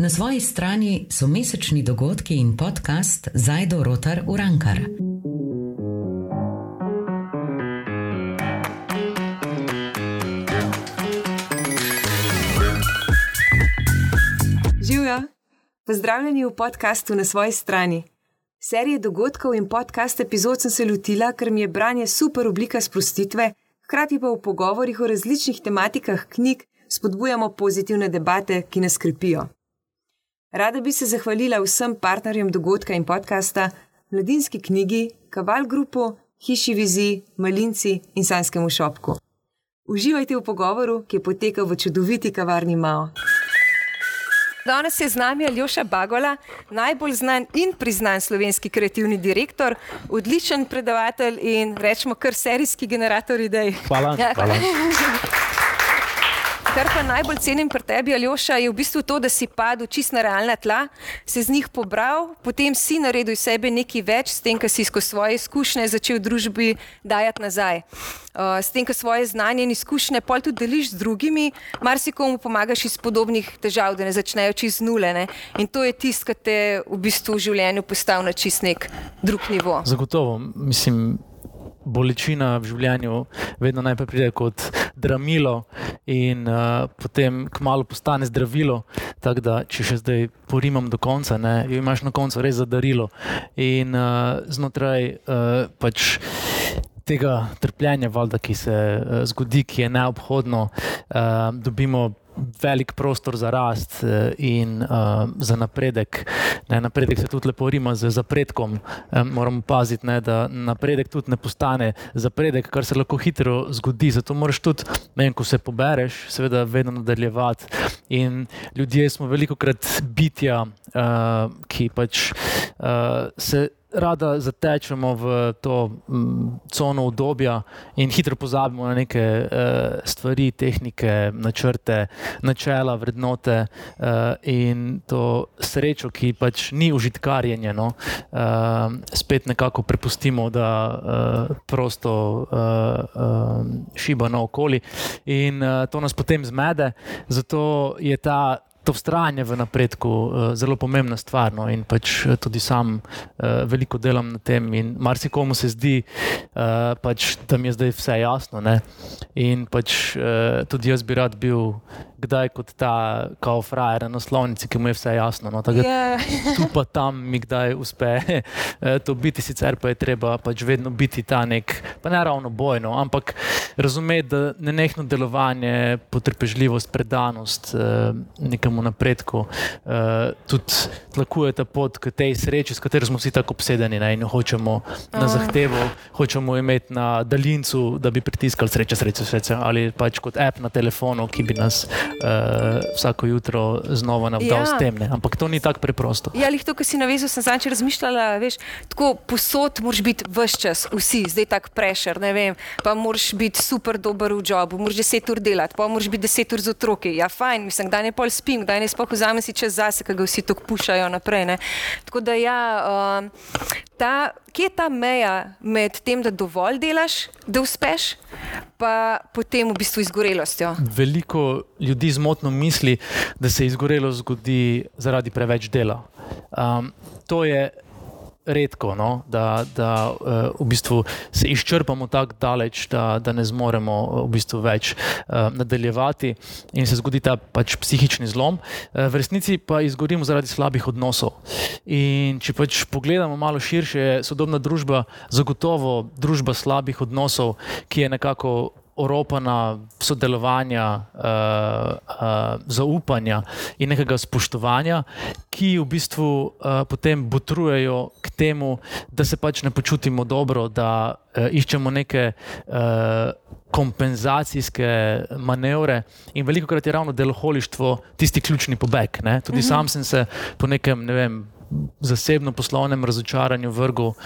Na svoji strani so mesečni dogodki in podcast Zajdo Rotar Urankar. Živijo, pozdravljeni v podkastu na svoji strani. Serije dogodkov in podcast epizod sem se lotila, ker mi je branje super oblika sprostitve, hkrati pa v pogovorih o različnih tematikah knjig spodbujamo pozitivne debate, ki nas skrepijo. Rada bi se zahvalila vsem partnerjem dogodka in podcasta, mladinski knjigi, Kaval Grupu, Hiši Viziji, Malinci in Sanskemu šopku. Uživajte v pogovoru, ki je potekal v čudoviti kavarni Mao. Danes je z nami Aljoša Bagola, najbolj znan in priznan slovenski kreativni direktor, odličen predavatelj in rečemo kar serijski generator idej. Hvala. hvala. Kar pa najbolj cenim pri tebi, Aljoša, je v bistvu to, da si padel čist na realna tla, se z njih pobral, potem si naredil iz sebe nekaj več, s tem, kar si skozi svoje izkušnje začel družbi dajati nazaj. Uh, s tem, kar svoje znanje in izkušnje pol tudi deliš z drugimi, marsikomu pomagaš iz podobnih težav, da ne začnejo čist nule. Ne? In to je tisto, kar te v bistvu v življenju postavi na čist nek drug nivo. Zagotovo, mislim. Bolečina v življenju vedno najprej pride kot dramilo, in uh, potem kmalo postane zdravilo. Tako da, če še zdaj porimam do konca, ne, imaš na koncu res zadarilo. In uh, znotraj uh, pač. Tega trpljenja, valda, ki se uh, zgodi, ki je neobhodno, uh, dobimo velik prostor za rast eh, in uh, za napredek. Ne, napredek se tudi lepo rima z zapredkom. Um, moramo paziti, ne, da napredek tudi ne postane zapredek, kar se lahko hitro zgodi. Zato moraš tudi, ne, ko se pobereš, seveda, vedno nadaljevati. In ljudje smo veliko krat bitja, uh, ki pač uh, se rada zatečemo v to mm, cono obdobja in hitro pozabimo na neke uh, stvari, tehnike, načrte, načela, vrednote uh, in to srečo, ki pač ni užitkarjenje, no, uh, spet nekako prepustimo, da uh, prosto uh, uh, šiba naokoli in uh, to nas potem zmede. Zato je ta to vztrajanje v napredku uh, zelo pomembna stvar. No? In pač eh, tudi sam uh, veliko delam na tem, in marsikomu se zdi, uh, pač, da mi je zdaj vse jasno. Ne? In pač uh, tudi jaz bi rad bil kdaj kot ta kao frajer na naslovnici, ki mu je vse jasno. No? Tako, yeah. Ja. Tu pa tam mi kdaj uspe to biti, sicer pa je treba pač vedno biti ta nek, pa ne ravno bojno, ampak razumeti, da ne nehno delovanje, potrpežljivost, predanost uh, nekemu napredku uh, tudi tlakuje ta pot k tej sreči, s katero smo vsi tako obsedeni ne? in hočemo na zahtevo, hočemo imeti na daljincu, da bi pritiskali sreče, sreče, sreče ali pač kot app na telefonu, ki bi nas uh, vsako jutro znova navdal ja. s tem. Ne? Ampak to ni tako preprosto. Ja, ali to, kar si navezal, sem zanj razmišljala, veš, tako posod moraš biti vse čas, vsi, zdaj tako prešer, ne vem, pa moraš biti super dober v jobu, moraš deset ur delati, pa moraš biti deset ur z otroki. Ja, fajn, mislim, da ne pol spim, da ne spoh vzamem si čas zase, ker ga vsi tako pušajo naprej. Ne? Tako da ja, uh, ta, kje je ta meja med tem, da dovolj delaš, da uspeš, pa potem v bistvu izgorelostjo? Veliko ljudi zmotno misli, da se izgorelost zgodi zaradi preveč dela. Um, to je redko, no? da, da uh, v bistvu se izčrpamo tako daleč, da, da ne zmoremo v bistvu več uh, nadaljevati in se zgodi ta pač psihični zlom. V resnici pa izgorimo zaradi slabih odnosov. In če pač pogledamo malo širše, je sodobna družba zagotovo družba slabih odnosov, ki je nekako oropana sodelovanja, uh, uh, zaupanja in nekega spoštovanja, ki v bistvu uh, potem botrujejo k temu, da se pač ne počutimo dobro, da uh, iščemo neke. Uh, Kompenzacijske manevre, in veliko krat je ravno deloholištvo tisti ključni pobeg. Ne? Tudi mhm. sam sem se po nekem, ne vem, zasebno poslovnem razočaranju vrgel uh,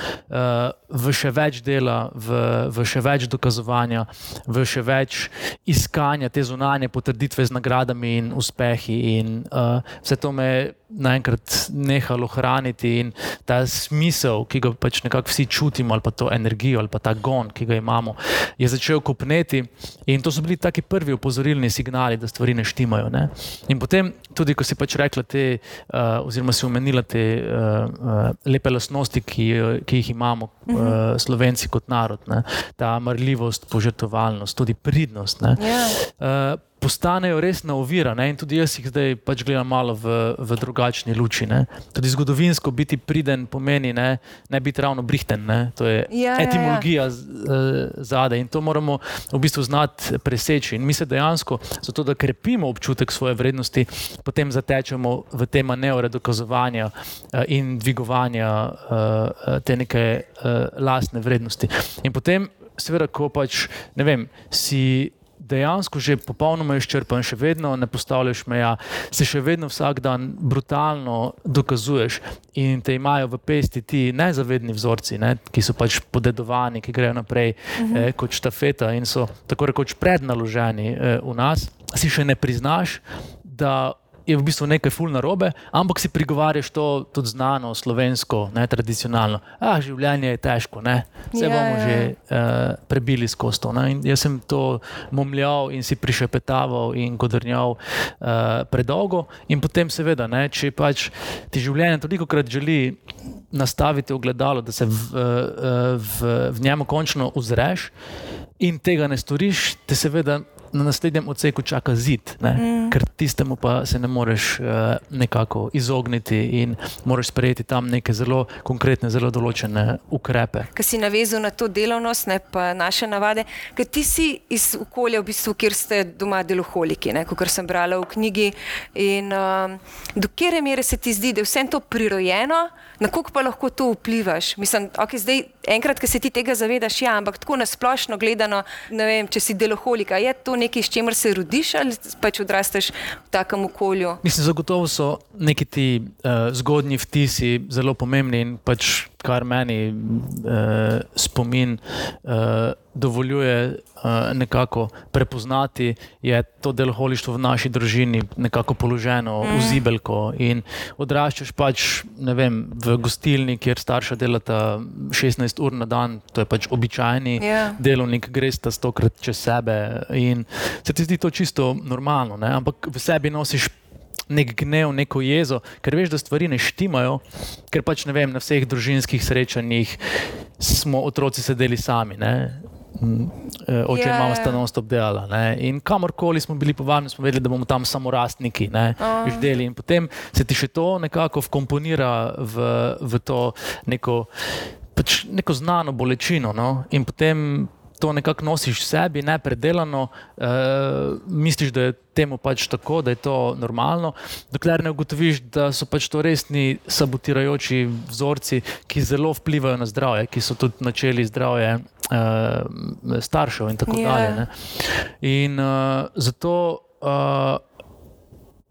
v še več dela, v, v še več dokazovanja, v še več iskanja te zunanje potrditve z nagradami in uspehi. In, uh, vse to me naenkrat nehalo hraniti in ta smisel, ki ga pač nekako vsi čutimo, ali pa to energijo, ali pa ta gon, ki ga imamo, je začel kopneti. In to so bili taki prvi upozorilni signali, da stvari ne štimajo. Ne? In potem, tudi ko si pač rekla, te, uh, oziroma si omenila te uh, uh, lepe lastnosti, ki, ki jih imamo, uh, slovenci kot narod, ne? ta marljivost, požrtovalnost, tudi pridnost. Yeah postanejo res na ovira. Ne? In tudi jaz jih zdaj pač gledam malo v, v drugačni luči. Ne? Tudi zgodovinsko biti priden pomeni ne, ne biti ravno brihten. Ne? To je ja, etimologija ja, ja. zadaj in to moramo v bistvu znati preseči. In mi se dejansko, zato da krepimo občutek svoje vrednosti, potem zatečemo v te manevre dokazovanja eh, in dvigovanja eh, te neke eh, lastne vrednosti. In potem, seveda, ko pač ne vem, si dejansko že popolnoma izčrpan, še vedno ne postavljaš meja, se še vedno vsak dan brutalno dokazuješ in te imajo v pesti ti nezavedni vzorci, ne, ki so pač podedovani, ki grejo naprej uh -huh. eh, kot štafeta in so tako rekoč prednaloženi eh, v nas, si še ne priznaš, da je v bistvu nekaj fulno robe, ampak si prigovarjaš to tudi znano, slovensko, ne tradicionalno. Ah, življenje je težko, ne? vse ja, bomo ja. že uh, prebili skozi to. Jaz sem to momljal in si prišepetaval in godrnjal uh, predolgo, in potem, seveda, ne, če pač ti življenje toliko krat želi nastaviti ogledalo, da se v, uh, v, v njemu končno uzreš in tega ne storiš, te seveda na naslednjem odseku čaka zid, mm. ker tistemu pa se ne moreš uh, nekako izogniti in moraš sprejeti tam neke zelo konkretne, zelo določene ukrepe. Ker si navezal na to delovnost, ne pa naše navade, ker ti si iz okolja, v bistvu, kjer ste doma deloholiki, kot sem brala v knjigi. In um, do kere mere se ti zdi, da je vse to prirojeno, na koliko pa lahko to vplivaš? Mislim, okay, zdaj, enkrat, ki se ti tega zavedaš, ja, ampak tako nasplošno gledano, ne vem, če si deloholika, je to nekaj, s čimer se rodiš ali pač odrasteš v takem okolju? Mislim, zagotovo so neki ti uh, zgodnji vtisi zelo pomembni in pač kar meni uh, spomin uh, dovoljuje uh, nekako prepoznati, je to deloholištvo v naši družini nekako položeno mm. v zibelko. In odraščaš pač vem, v gostilni, kjer starša delata 16 ur na dan, to je pač običajni yeah. Ja. delovnik, greš ta stokrat čez sebe. In se ti zdi to čisto normalno, ne? ampak v sebi nosiš nek gnev, neko jezo, ker veš, da stvari ne štimajo, ker pač ne vem, na vseh družinskih srečanjih smo otroci sedeli sami. Ne? Eh, oče yeah. mama sta nam stop delala. Ne? In kamorkoli smo bili povabljeni, smo vedeli, da bomo tam samo rastniki, oh. ždeli. In potem se ti še to nekako vkomponira v, v to neko, pač neko znano bolečino. No? In potem to nekako nosiš v sebi, ne predelano, e, misliš, da je temu pač tako, da je to normalno, dokler ne ugotoviš, da so pač to resni sabotirajoči vzorci, ki zelo vplivajo na zdravje, ki so tudi načeli zdravje e, staršev in tako yeah. Ja. dalje. Ne. In e, zato. E,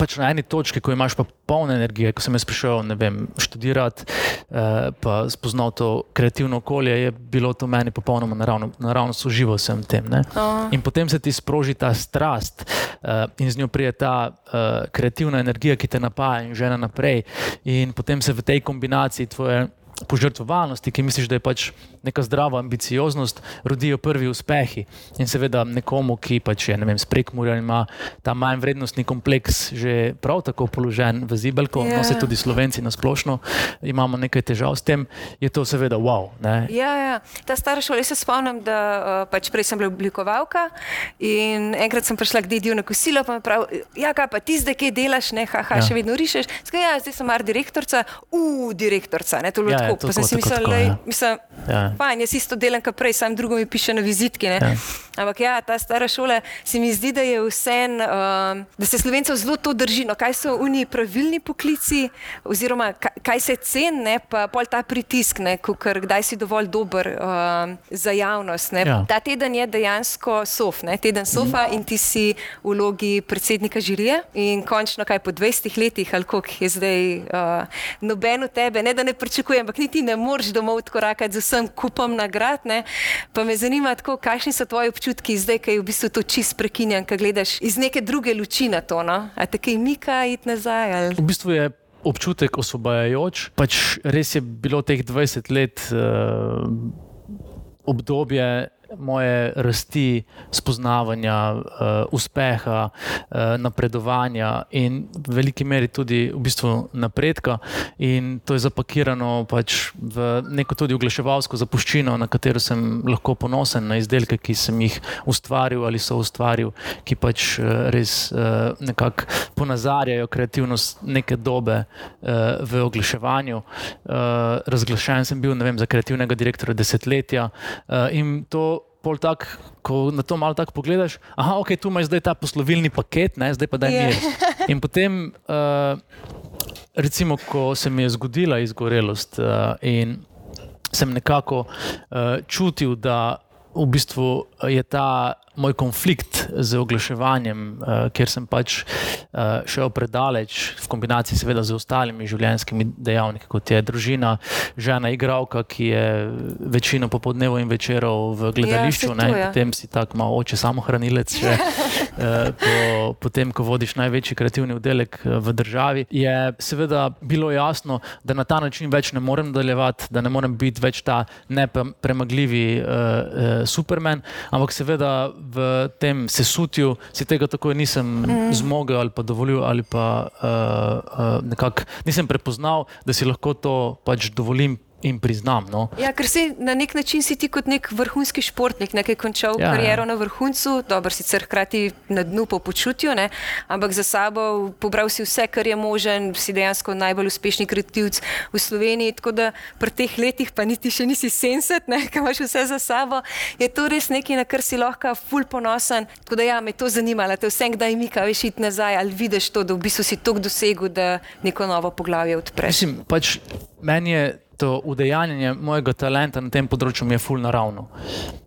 pač na eni točki, ko imaš pa polno energije, ko sem jaz prišel vem, študirati, eh, pa spoznal to kreativno okolje, je bilo to meni popolnoma naravno, naravno soživo sem tem. Oh. In potem se ti sproži ta strast eh, in z njo prije ta eh, kreativna energija, ki te napaja in žena naprej. In potem se v tej kombinaciji tvoje požrtvovalnosti, ki misliš, da je pač neka zdrava ambicioznost, rodijo prvi uspehi. In seveda nekomu, ki pač je ne sprekmurjen, ima ta manj vrednostni kompleks že prav tako položen v zibelko, yeah. no se ja. tudi slovenci na splošno imamo nekaj težav s tem, je to seveda wow. Ne? Ja, ja, ta stara šola, jaz se spomnim, da uh, pač prej sem bila oblikovalka in enkrat sem prišla k dediju na kosilo, pa mi pravi, ja, kaj pa ti zdaj kaj delaš, ne, haha, ja. še vedno rišeš. Skaj, ja, zdaj sem mar direktorca, u, direktorca, ne, to je ja, tako. Pa sem si mislil, da je fajn, jaz isto delam, kot prej, samo drugo mi piše na vizitki. Ja. Ampak ja, ta stara šola se mi zdi, da je vse, um, da se slovencev zelo to drži. No, kaj so oni pravilni poklici, oziroma kaj se ceni, pa pol ta pritisk, ker kdaj si dovolj dober um, za javnost. Ja. Ta teden je dejansko sof, ne? teden sofa mm. in ti si v vlogi predsednika žirije. In končno, kaj po 20 letih, ali koliko je zdaj uh, noben od tebe, ne da ne pričakujem, ampak niti ne moreš domov odkorakati z vsem kupom nagrad. Ne? Pa me zanima, tako, kakšni so tvoji občutki zdaj, ki je v bistvu to čist prekinjen, ki gledaš iz neke druge luči na to. No? A te kaj mika iti nazaj? Ali? V bistvu je občutek osvobajajoč. Pač res je bilo teh 20 let uh, obdobje moje rasti, spoznavanja, uh, uspeha, uh, napredovanja in v veliki meri tudi v bistvu napredka. In to je zapakirano pač v neko tudi oglaševalsko zapuščino, na katero sem lahko ponosen, na izdelke, ki sem jih ustvaril ali so ustvaril, ki pač uh, res uh, nekako ponazarjajo kreativnost neke dobe uh, v oglaševanju. Uh, razglašen sem bil vem, za kreativnega direktorja desetletja uh, in to pol tak, ko na to malo tako pogledaš, aha, ok, tu imaš zdaj ta poslovilni paket, ne, zdaj pa da je mir. In potem, uh, recimo, ko se mi je zgodila izgorelost uh, in sem nekako uh, čutil, da v bistvu je ta moj konflikt z oglaševanjem, uh, ker sem pač uh, šel predaleč, v kombinaciji seveda z ostalimi življenjskimi dejavniki, kot je družina, žena, igralka, ki je večino popoldnevo in večerov v gledališču, ja, tu, ja. potem si tako malo oče, samo hranilec. Še, uh, po, potem, ko vodiš največji kreativni oddelek v državi, je seveda bilo jasno, da na ta način več ne morem nadaljevati, da ne morem biti več ta nepremagljivi uh, uh, supermen, ampak seveda v tem sesutju si tega tako nisem mm. zmogel ali pa dovolil, ali pa uh, uh, nekako nisem prepoznal, da si lahko to pač dovolim in priznam. No. Ja, ker si na nek način si ti kot nek vrhunski športnik, nekaj končal ja, kariero ja. na vrhuncu, dobro, sicer hkrati na dnu po počutju, ne? ampak za sabo pobral si vse, kar je možen, si dejansko najbolj uspešni kreativc v Sloveniji. Tako da pri teh letih, pa niti še nisi senset, kaj imaš vse za sabo, je to res nekaj, na kar si lahko ful ponosen. Tako da ja, me to zanimalo, te vse, kdaj mi kaj veš iti nazaj ali vidiš to, da v bistvu si tok dosegel, da neko novo poglavje odpreš. Mislim, pač meni je to udejanjanje mojega talenta na tem področju je fulno naravno.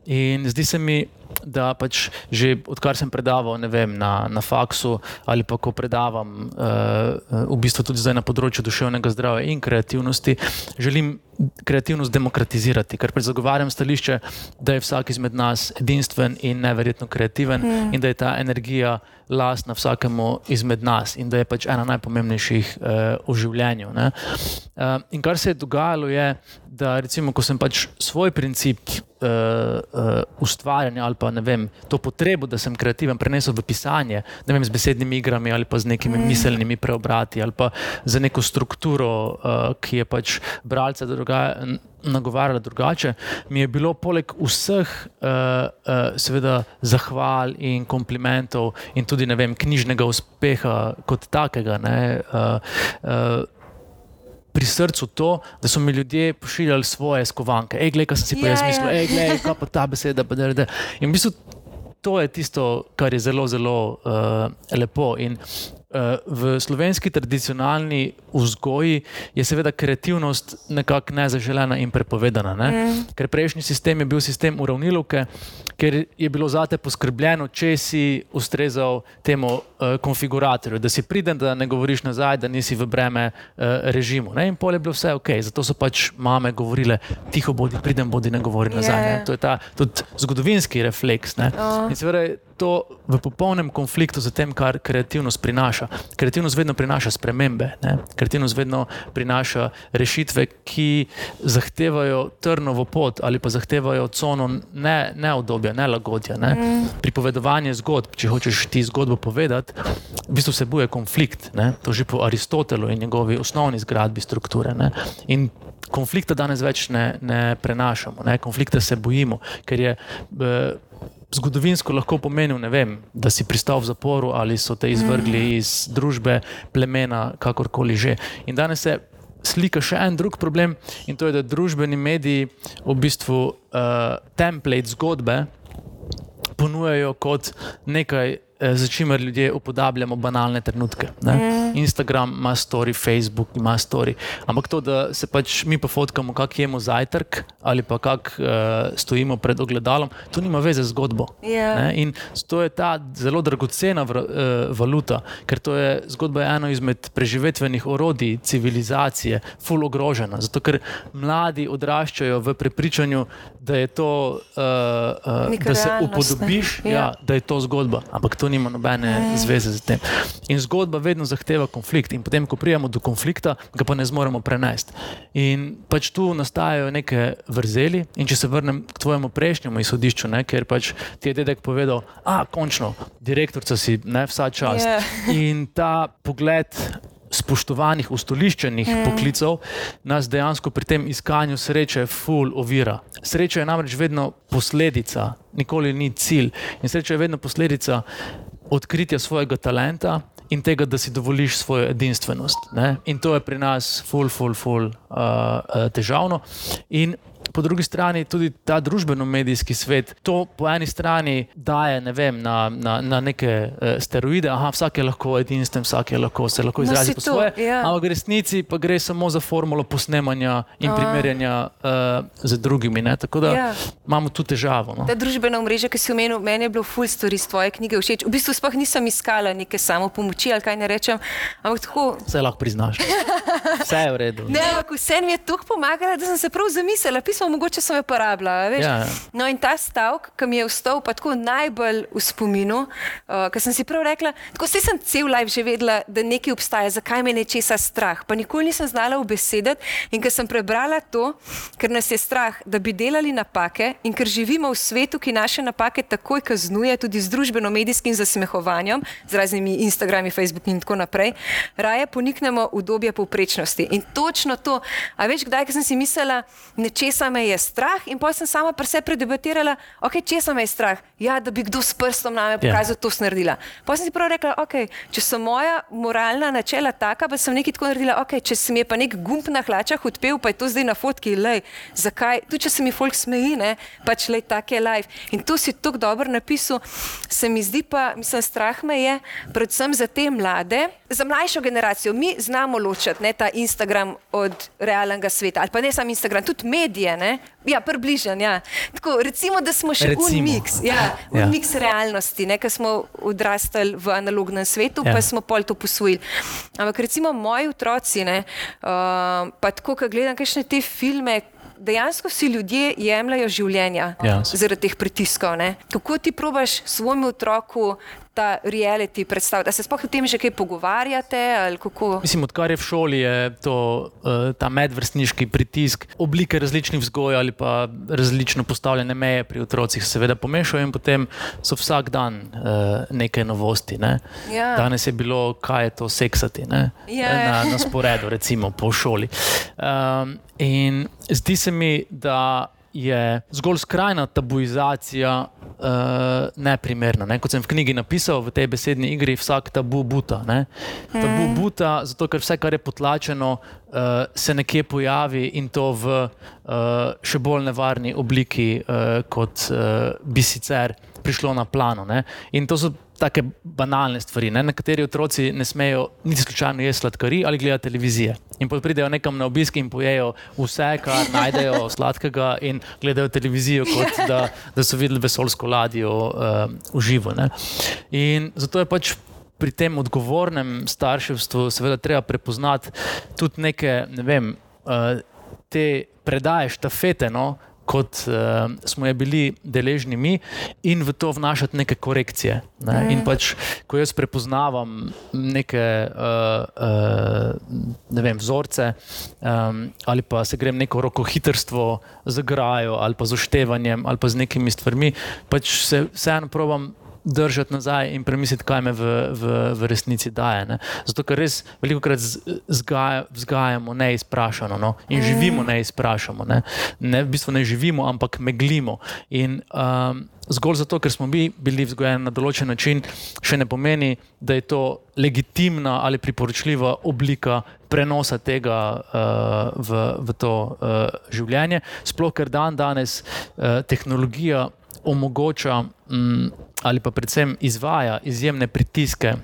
In zdi se mi, da pač že odkar sem predaval vem, na, na faksu ali pa ko predavam uh, v bistvu tudi zdaj na področju duševnega zdravja in kreativnosti, želim kreativnost demokratizirati, ker zagovarjam stališče, da je vsak izmed nas edinstven in neverjetno kreativen mm. in da je ta energija lastna vsakemu izmed nas in da je pač ena najpomembnejših uh, v življenju. Uh, in kar se je dogajalo, je, da recimo, ko sem pač svoj princip uh, uh, ustvarjanja ali pa vem, to potrebo, da sem kreativen, prenesel v pisanje, ne vem, z besednimi igrami ali pa z nekimi mm. miselnimi preobrati ali pa za neko strukturo, uh, ki je pač bralca nagovarjala drugače, mi je bilo poleg vseh, uh, uh, seveda, zahval in komplimentov in tudi vem, knjižnega uspeha kot takega. Ne, uh, uh, pri srcu to, da so mi ljudje pošiljali svoje skovanke. Ej, gledaj, kaj sem si pa jaz ja, mislil, ja. ej, gledaj, kaj pa ta beseda. Pa da, da. In v bistvu to je tisto, kar je zelo, zelo uh, lepo. In uh, v slovenski tradicionalni vzgoji je seveda kreativnost nekako nezaželena in prepovedana. Ne? Mm. Ker prejšnji sistem je bil sistem uravnilovke, ker je bilo zate poskrbljeno, če si ustrezal temu uh, konfiguratorju, da si pridem, da ne govoriš nazaj, da nisi v breme uh, režimu. Ne? In pol je bilo vse ok, zato so pač mame govorile: tiho bodi, pridem, bodi, ne govori nazaj. Ne? To je ta tudi zgodovinski refleks. Oh. In seveda je to v popolnem konfliktu z tem, kar kreativnost prinaša. Kreativnost vedno prinaša spremembe. Ne? kreativnost vedno prinaša rešitve, ki zahtevajo trnovo pot ali pa zahtevajo cono ne, neodobja, nelagodja. Ne? Mm. Pripovedovanje zgodb, če hočeš ti zgodbo povedati, v bistvu vsebuje konflikt. Ne? To že po Aristotelu in njegovi osnovni zgradbi strukture. Ne? In konflikta danes več ne, ne prenašamo, ne? konflikta se bojimo, ker je. Eh, zgodovinsko lahko pomenil, vem, da si pristal v zaporu ali so te izvrgli mm. iz družbe, plemena, kakorkoli že. In danes se slika še en drug problem, in to je, da družbeni mediji v bistvu uh, template zgodbe ponujajo kot nekaj Eh, za čimer ljudje upodabljamo banalne trenutke. Mm. Instagram ima story, Facebook ima story. Ampak to, da se pač mi pofotkamo, kako jemo zajtrk ali pa kako uh, stojimo pred ogledalom, to nima veze z zgodbo. Yeah. Ja. In to je ta zelo dragocena vr, uh, valuta, ker to je zgodba je eno izmed preživetvenih orodij civilizacije, full ogrožena. Zato, ker mladi odraščajo v prepričanju, da je to, uh, uh, da se upodobiš, ja. Ja, da je to zgodba. Ampak to to nima nobene zveze z tem. In zgodba vedno zahteva konflikt, in potem, ko prijemo do konflikta, ga pa ne zmoremo prenesti. In pač tu nastajajo neke vrzeli. In če se vrnem k tvojemu prejšnjemu izhodišču, ne, ker pač ti je dedek povedal, da je končno, direktorica si ne vsa čas. Ja. In ta pogled. Spoštovanih, ustoliščenih mm. poklicev nas dejansko pri tem iskanju sreče, ful, ovira. Sreča je namreč vedno posledica, nikoli ni cilj. In sreča je vedno posledica odkritja svojega talenta in tega, da si dovoliš svojo edinstvenost. Ne? In to je pri nas ful, ful, ful uh, težavno. In po drugi strani tudi ta družbeno-medijski svet to po eni strani daje ne vem, na, na, na neke uh, steroide, aha, vsak je lahko edinstven, vsak je lahko se lahko No, izrazi saj po to, svoje. ja. Ampak v resnici pa gre samo za formulo posnemanja in A. primerjanja uh, z drugimi. Ne? Tako da Ja. imamo tu težavo. No? Ta družbena mreža, ki si omenil, meni je bilo full story iz tvoje knjige všeč. V bistvu sploh nisem iskala neke samo pomoči ali kaj ne rečem, ampak tako. Vse lahko priznaš. Vse je v redu. Ne, ampak vse mi je tako pomagalo, da sem se prav zamislila, pismo mogoče sem jo porabila. veš. Ja. No in ta stavek, ki mi je vstal pa tako najbolj v spominu, uh, ker sem si prav rekla, tako se sem cel life že vedela, da nekaj obstaja, zakaj me je nečesa strah, pa nikoli nisem znala ubesediti in ker sem prebrala to, ker nas je strah, da bi delali napake in ker živimo v svetu, ki naše napake takoj kaznuje, tudi z družbeno-medijskim zasmehovanjem, z raznimi Instagrami, Facebooki in tako naprej, raje poniknemo v dobje povprečnosti. In točno to, a veš, kdaj sem si mislila, nečesa me je strah in potem sem sama pri sebi predebatirala, ok, česa me je strah, ja, da bi kdo s prstom na me pokazal, yeah. to sem naredila. Potem sem si prav rekla, ok, če so moja moralna načela taka, pa sem nekaj tako naredila, ok, če se mi je pa nek gumb na hlačah odpel, pa je to zdaj na fotki, lej, zakaj, tudi če se mi folk smeji, ne, pač lej, tak je life. In to si tako dobro napisal, se mi zdi pa, mislim, strah me je, predvsem za te mlade, za mlajšo generacijo. Mi znamo ločiti ne, ta Instagram od realnega sveta, ali pa ne samo Instagram, tudi medije, ne, ja, približen, ja. Tako, recimo, da smo še Recimo. unmix, ja, Ja. unmix realnosti, ker smo odrastali v analognem svetu, Ja. pa smo pol to posvojili. Ampak recimo moji otroci, ne, uh, pa tako, ko gledam kakšne te filme, dejansko si ljudje jemljajo življenja Ja. zaradi teh pritiskov. Ne. Kako ti probaš svojemu otroku ta reality predstavljati? Da se sploh o tem že kaj pogovarjate? Mislim, odkar je v šoli, je to, uh, ta medvrstniški pritisk, oblike različnih vzgoj ali pa različno postavljene meje pri otrocih, se seveda pomešajo in potem so vsak dan uh, neke novosti. Ne? Ja. Danes je bilo, kaj je to seksati ne? Ja. na, na sporedu, recimo po šoli. Um, in zdi se mi, da je zgolj skrajna tabuizacija uh, neprimerna. Ne? Kot sem v knjigi napisal, v tej besedni igri, vsak tabu buta. Ne? Tabu buta, zato ker vse, kar je potlačeno, uh, se nekje pojavi in to v uh, še bolj nevarni obliki, uh, kot uh, bi sicer prišlo na plano. Ne? In to so take banalne stvari. Ne? Nekateri otroci ne smejo niti slučajno jesti sladkari ali gledati televizije. In potem pridejo nekam na obisk in pojejo vse, kar najdejo sladkega, in gledajo televizijo, kot da, da so videli vesoljsko ladjo uh, v živo. Ne? In zato je pač. Pri tem odgovornem starševstvu, seveda, treba prepoznati tudi neke, ne vem, uh, te predaje, štafete, no, kot uh, smo je bili deležni mi, in v to vnašati neke korekcije. Ne? In pač, ko jaz prepoznavam neke uh, uh, ne vem, vzorce, um, ali pa se grem neko rokohitrstvo z grajo, ali pa z oštevanjem, ali pa z nekimi stvarmi, pač se vseeno provam držati nazaj in premisliti, kaj me v, v, v resnici daje. Ne? Zato, ker res veliko krat vzgaja, vzgajamo neizprašano no? in živimo neizprašano. Ne? ne, v bistvu ne živimo, ampak meglimo. In, um, Zgolj zato, ker smo mi bili vzgojeni na določen način, še ne pomeni, da je to legitimna ali priporočljiva oblika prenosa tega uh, v, v to uh, življenje. Sploh, ker dan danes uh, tehnologija omogoča ali pa predvsem izvaja izjemne pritiske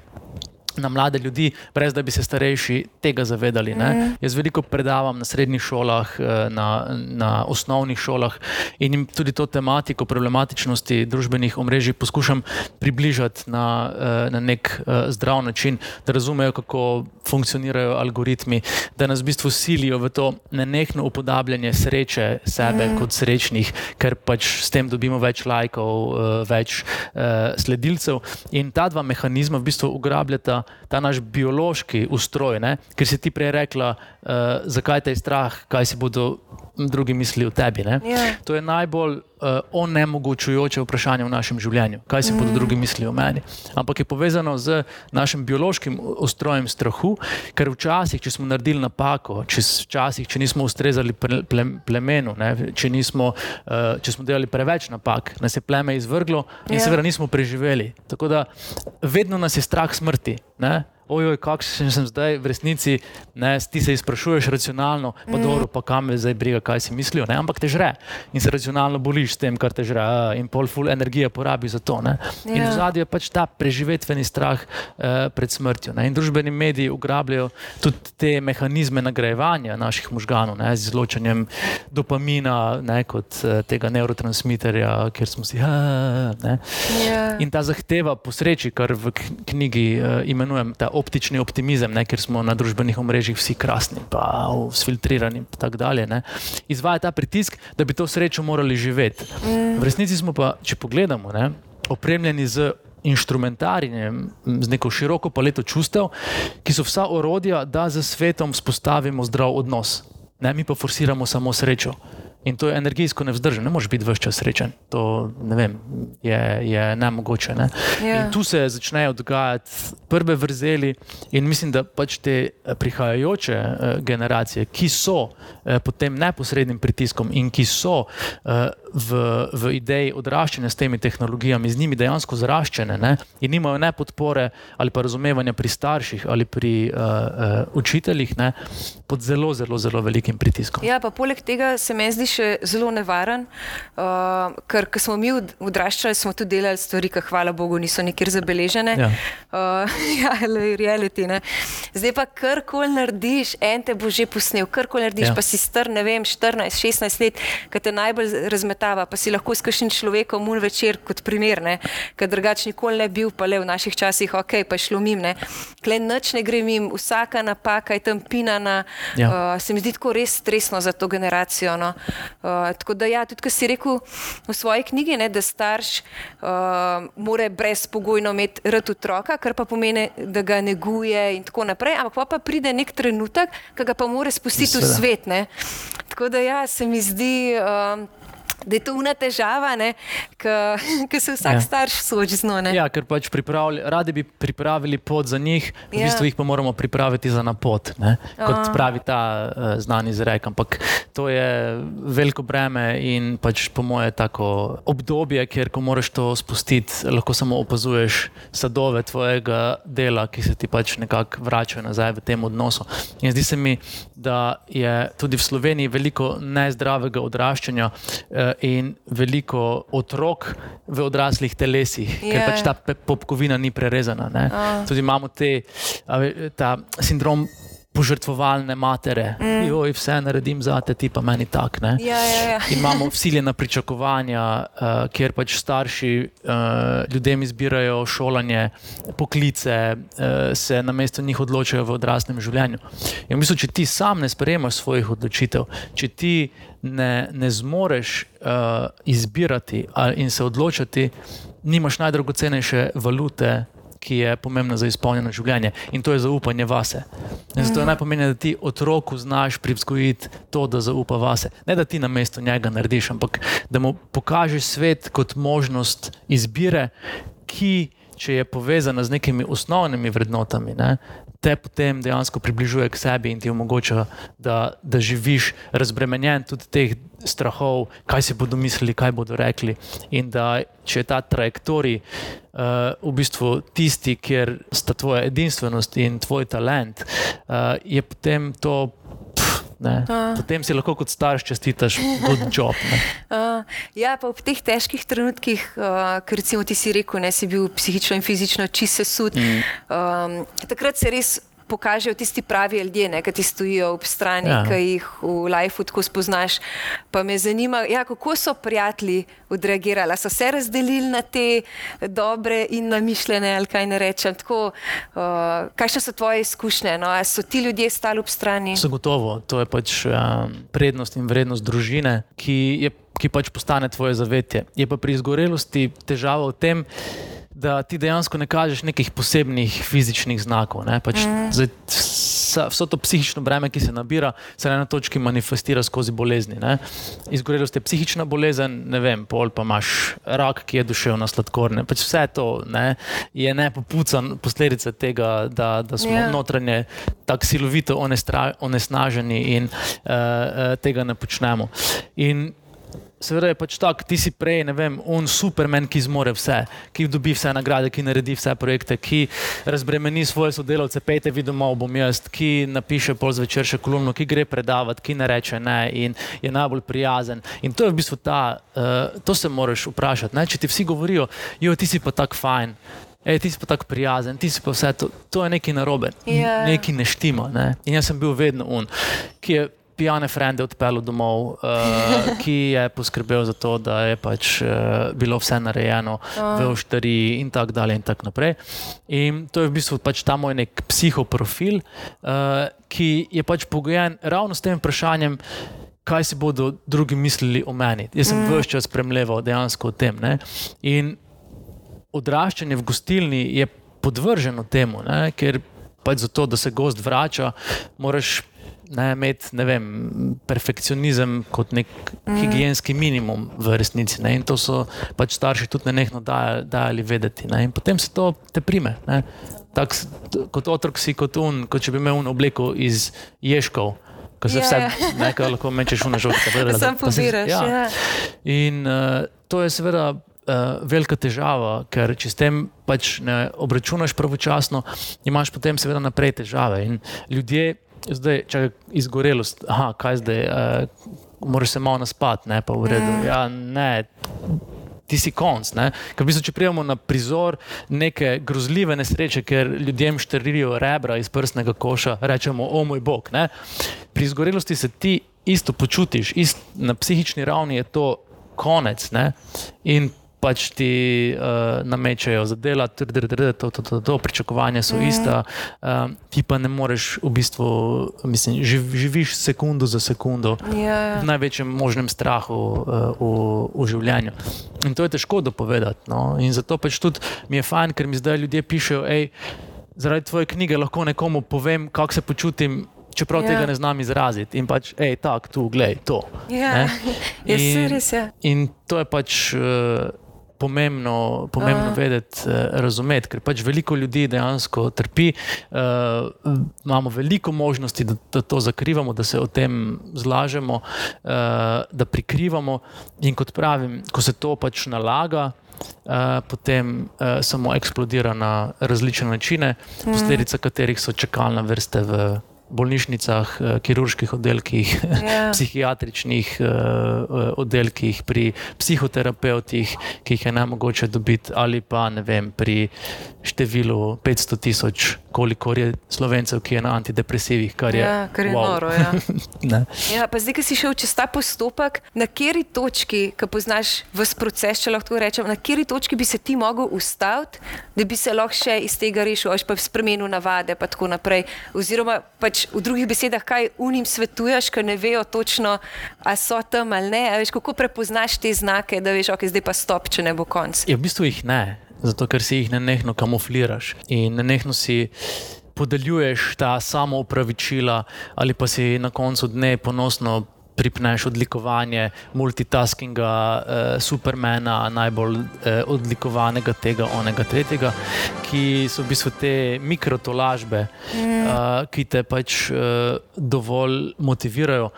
na mlade ljudi, brez da bi se starejši tega zavedali. Mm. Jaz veliko predavam na srednjih šolah, eh, na, na osnovnih šolah in jim tudi to tematiko problematičnosti družbenih omrežij poskušam približati na, eh, na nek eh, zdrav način, da razumejo, kako funkcionirajo algoritmi, da nas v bistvu silijo v to nenehno upodabljanje sreče sebe mm. kot srečnih, ker pač s tem dobimo več lajkov, več sledilcev. In ta dva mehanizma v bistvu ugrabljata ta naš biološki ustroj, ne? ker si ti prej rekla, uh, zakaj te je strah, kaj si bodo drugi mislili o tebi. Yeah. Ja. To je najbolj onemogočujoče vprašanje v našem življenju, kaj si mm. bodo drugi mislili o meni. Ampak je povezano z našim biološkim ustrojem strahu, ker včasih, če smo naredili napako, če, včasih, če nismo ustrezali ple, ple, plemenu, ne, če, nismo, uh, če smo delali preveč napak, nas je pleme izvrglo in yeah. Ja. seveda nismo preživeli. Tako da vedno nas je strah smrti. Ne? Ojoj, kakšen sem zdaj v resnici, ne, ti se izprašuješ racionalno, pa mm. dobro, pa kam me zdaj briga, kaj si mislijo, ne, ampak te žre in se racionalno boliš s tem, kar te žre in pol full energije porabi za to. Ne. In v ja. zadju je pač ta preživetveni strah eh, pred smrtjo. Ne. In družbeni mediji ugrabljajo tudi te mehanizme nagrajevanja naših možganov ne, z izločanjem dopamina ne, kot eh, tega neurotransmiterja, kjer smo si. Ne. Ja. In ta zahteva po sreči, kar v knjigi eh, imenujem ta optični optimizem, ne, ker smo na družbenih omrežjih vsi krasni, pa filtrirani in tako dalje. Ne, izvaja ta pritisk, da bi to srečo morali živeti. Mm. V resnici smo pa, če pogledamo, ne, opremljeni z. Inštrumentarijem, z neko široko paleto čustev, ki so vsa orodja, da z svetom vzpostavimo zdrav odnos. Ne, mi pa forsiramo samo srečo. In to je energijsko nevzdržno, ne moreš biti vse čas srečen. To vem, je, je nemogoče. Ne? Yeah. Ja. Tu se začnejo dogajati prve vrzeli, in mislim, da pač te eh, prihajajoče uh, generacije, ki so uh, pod tem neposrednim pritiskom in ki so uh, v, v ideji odraščanja s temi tehnologijami, z njimi dejansko zaraščene ne? in nimajo ne podpore ali pa razumevanja pri starših ali pri uh, uh, učiteljih, ne? pod zelo, zelo, zelo velikim pritiskom. Ja, pa poleg tega se mi zdi še zelo nevaren, uh, ker ko smo mi odraščali, smo tudi delali stvari, ki, hvala Bogu, niso nikjer zabeležene. Ja, uh, ja reality. Ne? Zdaj pa karkoli narediš, en te bo že posnel, karkoli narediš, ja. pa si star, ne vem, 14-16 let, ki te najbolj razmetava, pa si lahko s kakšnim človekom mun večer kot primer, ker drugače nikoli ne bil, pa le v naših časih, ok, pa šlo mim. Klej noč ne gre mim, vsaka napaka je tam pinana. Ja. Uh, se mi zdi tako res stresno za to generacijo. No. Uh, tako da, ja, tudi, kar si rekel v svoji knjigi, ne, da starš uh, mora brezpogojno imeti rad otroka, kar pa pomeni, da ga neguje in tako naprej. Ampak pa, pa pride nek trenutek, ki ga pa mora spustiti v svet. Ne. Tako da, ja, se mi zdi. Uh, da je to una težava, ki se vsak ja. starš sooči z njo. Ja, ker pač radi bi pripravili pot za njih, v ja. bistvu jih pa moramo pripraviti za napot, ne? kot pravi ta uh, znani izrek. Ampak to je veliko breme in pač po moje tako obdobje, kjer ko moraš to spustiti, lahko samo opazuješ sadove tvojega dela, ki se ti pač nekako vračajo nazaj v tem odnosu. In zdi se mi, da je tudi v Sloveniji veliko nezdravega odraščanja. Uh, in veliko otrok v odraslih telesih, yeah. ker pač ta popkovina ni prerezana. Uh. Tudi imamo te, ta sindrom požrtvovalne matere, mm. jo vse naredim za te, ti pa meni tak. Ja, ja, ja. Imamo vsiljena pričakovanja, uh, kjer pač starši uh, ljudem izbirajo šolanje, poklice, uh, se na mesto njih odločajo v odraslem življenju. In v bistvu, če ti sam ne sprejemaš svojih odločitev, če ti ne, ne zmoreš uh, izbirati in se odločiti, nimaš najdragocenejše valute ki je pomembna za izpolnjeno življenje in to je zaupanje vase. In zato je mm. najpomembnejše, da ti otroku znaš privzgojiti to, da zaupa vase. Ne da ti na mesto njega narediš, ampak da mu pokažeš svet kot možnost izbire, ki, če je povezana z nekimi osnovnimi vrednotami, ne, te potem dejansko približuje k sebi in ti omogoča, da, da živiš razbremenjen tudi teh strahov, kaj si bodo mislili, kaj bodo rekli. In da če je ta trajektorij uh, v bistvu tisti, kjer sta tvoja edinstvenost in tvoj talent, uh, je potem to. Potem si lahko kot starš čestitaš good job. Uh, ja, pa v teh težkih trenutkih, uh, ker recimo ti si rekel, da si bil psihično in fizično čist sesud, mm. um, takrat se res pokažejo tisti pravi ljudje, ne, ki ti stojijo ob strani, ja. ki jih v lifeu tako spoznaš. Pa me zanima, ja, kako so prijatelji odreagirali. So se razdelili na te dobre in namišljene, ali kaj ne rečem. Tako, uh, kakšne so tvoje izkušnje? No? So ti ljudje stali ob strani? Zagotovo, to je pač um, prednost in vrednost družine, ki, je, ki pač postane tvoje zavetje. Je pa pri izgorelosti težava v tem, da ti dejansko ne kažeš nekih posebnih fizičnih znakov. Pač mm. zdaj, vso to psihično breme, ki se nabira, se na eni točki manifestira skozi bolezni. Izgorelost je psihična bolezen, ne vem, pol pa imaš rak, ki je duševno sladkorne. Pač vse to ne, je nepopucan posledica tega, da, da smo yeah. Ja. notranje tako silovito onesnaženi in uh, tega ne počnemo. In Seveda je pač tako, ti si prej, ne vem, on supermen, ki zmore vse, ki dobi vse nagrade, ki naredi vse projekte, ki razbremeni svoje sodelavce, pejte vi domov, bom jaz, ki napiše pol zvečer še kolumno, ki gre predavati, ki ne reče ne in je najbolj prijazen. In to je v bistvu ta, uh, to se moraš vprašati. Ne? Če ti vsi govorijo, jo, ti si pa tako fajn. Ej, ti si pa tako prijazen, ti si pa vse to, to je nekaj narobe, yeah. Ja. nekaj ne štima. Ne? In jaz sem bil vedno un, ki je pijane frende odpeljal domov, uh, ki je poskrbel za to, da je pač, uh, bilo vse narejeno oh. v oštariji in tako dalje. In, tak in to je v bistvu pač ta moj nek psihoprofil, uh, ki je pač pogojen ravno s tem vprašanjem. Kaj si bodo drugi mislili o meni? Jaz sem mm. vse čas spremljal dejansko o tem. Ne? In odraščanje v gostilni je podvrženo temu, ne? ker pač zato, da se gost vrača, moraš ne, imeti ne vem, perfekcionizem kot nek mm. higijenski minimum v resnici. Ne, in to so pač starši tudi nekajno dajali vedeti. Ne, in potem se to te prime. Ne, tak, kot otrok si kot un, kot če bi imel obleko iz ježkov. Ko se yeah. vse, nekaj lahko mečeš v nažočje. Sam poziraš. Ja. Ja. In uh, to je seveda. Uh, velika težava, ker če s tem pač ne obračunaš pravočasno, imaš potem, seveda, naprej težave. In ljudje, zdaj, če je izgorelost, aha, kaj zdaj, uh, moraš se malo naspati, ne pa v redu. Mm. Ja, ne. Ti si konc. Ker, bistvo, če prijemo na prizor neke grozljive nesreče, ker ljudem štrlijo rebra iz prstnega koša, rečemo, o moj bog. Ne? Pri izgorelosti se ti isto počutiš, ist, na psihični ravni je to konec. Ne? In pač ti uh, namečajo za delo, to, to, to, to, pričakovanja so mm. ista, uh, ti pa ne moreš v bistvu, mislim, živ, živiš sekundo za sekundo yeah. Ja. v največjem možnem strahu uh, v, v življenju. In to je težko dopovedati. No? In zato pač tudi mi je fajn, ker mi zdaj ljudje pišejo, hej, zaradi tvoje knjige lahko nekomu povem, kako se počutim. Čeprav yeah. tega ja. ne znam izraziti, in pač, hej, tako, tu, gledaj, to. Yeah. Ja. Res, ja. in to je pač. Uh, pomembno, pomembno uh. vedeti, uh, razumeti, ker pač veliko ljudi dejansko trpi. Uh, imamo veliko možnosti, da, da to zakrivamo, da se o tem zlažemo, uh, da prikrivamo. In kot pravim, ko se to pač nalaga. Uh, potem uh, samo eksplodira na različne načine, mhm. posledica katerih so čakalne vrste v bolnišnicah, eh, kirurških oddelkih, yeah. Ja. psihiatričnih uh, oddelkih, pri psihoterapeutih, ki jih je najmogoče dobiti, ali pa vem, pri številu 500 tisoč, koliko je slovencev, ki je na antidepresivih. Kar je, ja, kar je wow. noro. Ja. ja, zdaj, ki si šel čez ta postopek, na kateri točki, ki poznaš vse proces, če lahko rečem, na kateri točki bi se ti mogel ustaviti, da bi se lahko še iz tega rešil, ali pa spremenil navade, pa tako naprej. Oziroma, pač v drugih besedah, kaj unim svetuješ, ker ne vejo točno, ali so tam ali ne. Veš, kako prepoznaš te znake, da veš, ok, zdaj pa stop, če ne bo konc. Ja, v bistvu jih ne zato ker si jih ne nehno kamufliraš in ne nehno si podeljuješ ta samo upravičila, ali pa si na koncu dne ponosno. Pripneš odlikovanje multitaskinga, eh, supermena, najbolj eh, odlikovanega tega, onega, tretjega, ki so v bistvu te mikrotolažbe, mm. eh, ki te pač eh, dovolj motivirajo.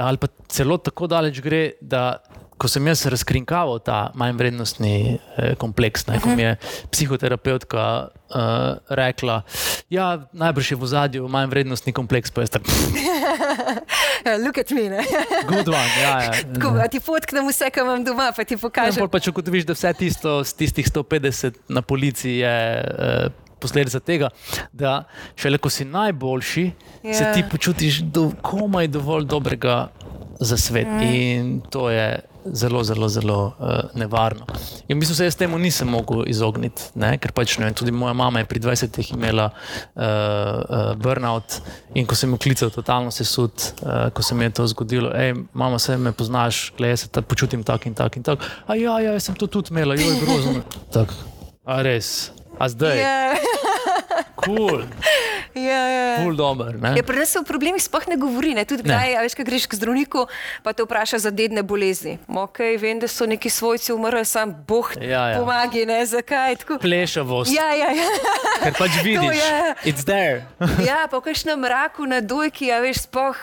Ali pa celo tako daleč gre, da ko sem jaz razkrinkaval ta manj vrednostni eh, kompleks, ne, ko mi je psihoterapeutka uh, rekla, ja, najbrž je v zadju manj vrednostni kompleks, pa je tako. Look at me. Good one. Ja, ja. Tako, a ti fotknem vse, kar imam doma, pa ti pokažem. Ja, pa če ugotoviš, da vse tisto z tistih 150 na policiji je. Uh, Posledica tega, da šele ko si najboljši, yeah. se Ja. ti počutiš do, komaj dovolj dobrega za svet. Mm. In to je zelo, zelo, zelo uh, nevarno. In mislim, da se jaz temu nisem mogel izogniti, ne? ker pač ne vem. Tudi moja mama je pri 20-ih imela uh, uh, burnout in ko sem jo klical, totalno se sud, uh, ko se mi je to zgodilo. Hej, mama, se me poznaš, gled, jaz se ta, počutim tako in tako in tako. A ja, ja, jaz sem to tudi imela, jo je grozno. Tako, a res. A zdaj, Ja, kul, ja, ja. kul, dober. ne? Ja, pri nas se o problemih sploh ne govori. Ne? Tudi kdaj, a veš, kaj greš k zdravniku, pa te vpraša za dedne bolezni. Okay, vem, da so neki svojci umrli, sam Bog Ja, ja. pomagi, ne zakaj. Tako. Plešavost, Ja, ja, ja. ker pač vidiš, je. it's there. ja, pa v kakšnem mraku na dojki, a veš, sploh,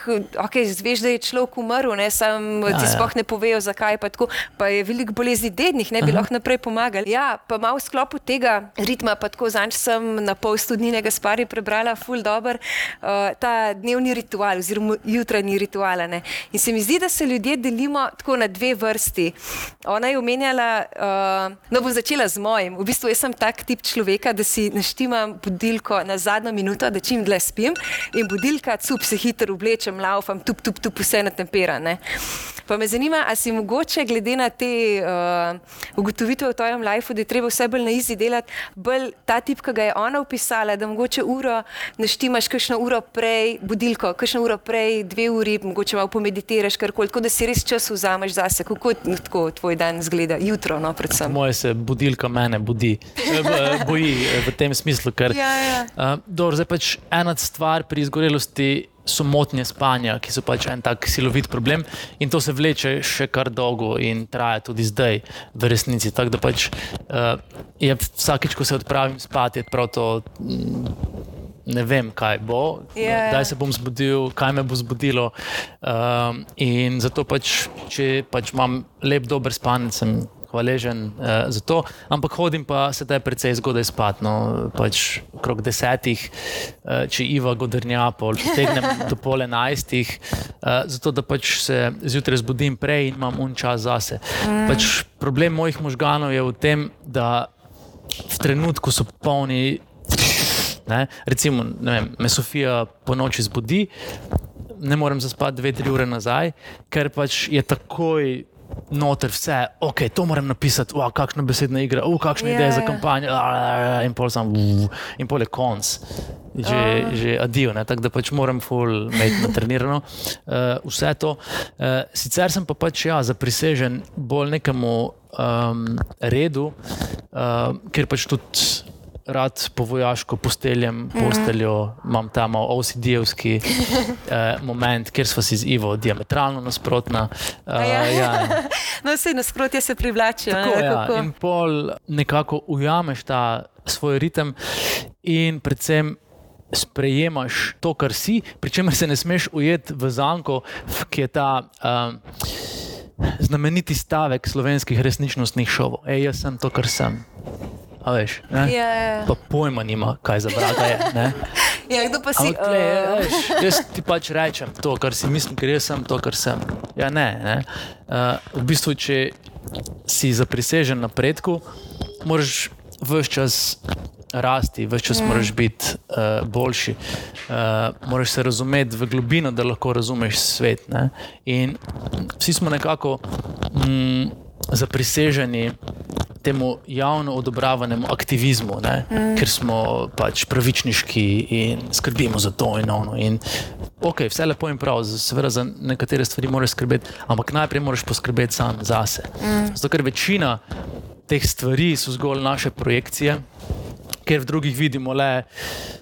okay, veš, da je človek umrl, ne, sam ja, ti ja. sploh ne povejo, zakaj. Pa, tako, pa je veliko bolezni dednih, ne bi lahko naprej pomagali. Ja, pa malo v sklopu tega ritma, pa tako zanj sem na pol studnega spari prebrala, ful dobr, uh, ta dnevni ritual oziroma jutranji ritual. Ne. In se mi zdi, da se ljudje delimo tako na dve vrsti. Ona je omenjala, uh, no bom začela z mojim. V bistvu sem tak tip človeka, da si naštimam budilko na zadnjo minuto, da čim dlje spim in budilka, cup se hitro oblečem, laufam, tup, tup, tup, vse natemperane. Pa me zanima, ali si mogoče, glede na te uh, ugotovitve v tvojem lifeu, da je treba vse bolj na izi delati, bolj ta tip, ki ga je ona opisala, da mogoče uro naštimaš, kakšno uro prej, budilko, kakšno uro prej, dve uri, mogoče malo pomeditiraš, karkoli, tako da si res čas vzameš zase. Kako tako tvoj dan zgleda, jutro, no, predvsem. Moje se budilka mene budi, eh, b- boji eh, v tem smislu. Ker, Ja, ja. Uh, dobro, zdaj pač ena stvar pri izgorelosti so motnje spanja, ki so pač en tak silovit problem in to se vleče še kar dolgo in traja tudi zdaj v resnici. Tako da pač uh, je vsakič, ko se odpravim spat, je prav to. mm, Ne vem, kaj bo, ja. kdaj se bom zbudil, kaj me bo zbudilo. Um, in zato, pač, če pač imam lep, dober spanec, sem hvaležen uh, za to. Ampak hodim pa se da precej zgodaj spat. No, pač okrog desetih, uh, če Iva godrnja, pol potegnem do pol enajstih, uh, zato da pač se zjutraj zbudim prej in imam un čas zase. Mm. Pač problem mojih možganov je v tem, da v trenutku so polni. Ne? Recimo, ne vem, me Sofija po noči zbudi, ne morem zaspati dve, tri ure nazaj, ker pač je takoj. Noter vse, ok, to moram napisati, wow, kakšna besedna igra, uh, kakšna Ja, yeah, ideja za ja. kampanjo, ah, in pol sam, uh, in pol je konc, že, uh. že adijo, tako da pač moram full imeti natrenirano uh, vse to. Uh, sicer sem pa pač ja, zaprisežen bolj nekemu um, redu, uh, ker pač tudi rad po vojaško posteljem, posteljo, imam tam OCD-evski eh, moment, kjer smo si z Ivo diametralno nasprotna. Uh, ja. ja, No, vse nasprotje se privlačijo. tako, ne, ja. kako? In pol nekako ujameš ta svoj ritem in predvsem. Sprejemaš to, kar si, pri čemer se ne smeš ujeti v zanko, ki je ta um, znameniti stavek slovenskih resničnostnih šovov. Ej, jaz sem to, kar sem. A veš, ne? Ja, ja. Pa pojma nima, kaj za vraga je. ne. Ja, kdo pa si? Ampak, tle, uh, veš, jaz ti pač rečem to, kar si mislim, ker jaz sem to, kar sem. Ja, ne. ne. Uh, v bistvu, če si zaprisežen napredku, moraš vse čas rasti, vse čas mm. moraš biti uh, boljši. Uh, moraš se razumeti v globino, da lahko razumeš svet. Ne? In vsi smo nekako mm, zapriseženi temu javno odobravanemu aktivizmu, mm. ker smo pač pravičniški in skrbimo za to in ono. In, ok, vse lepo in prav, seveda za nekatere stvari moraš skrbeti, ampak najprej moraš poskrbeti sam zase. Mm. Zato, ker večina teh stvari so zgolj naše projekcije. Ker v drugih vidimo le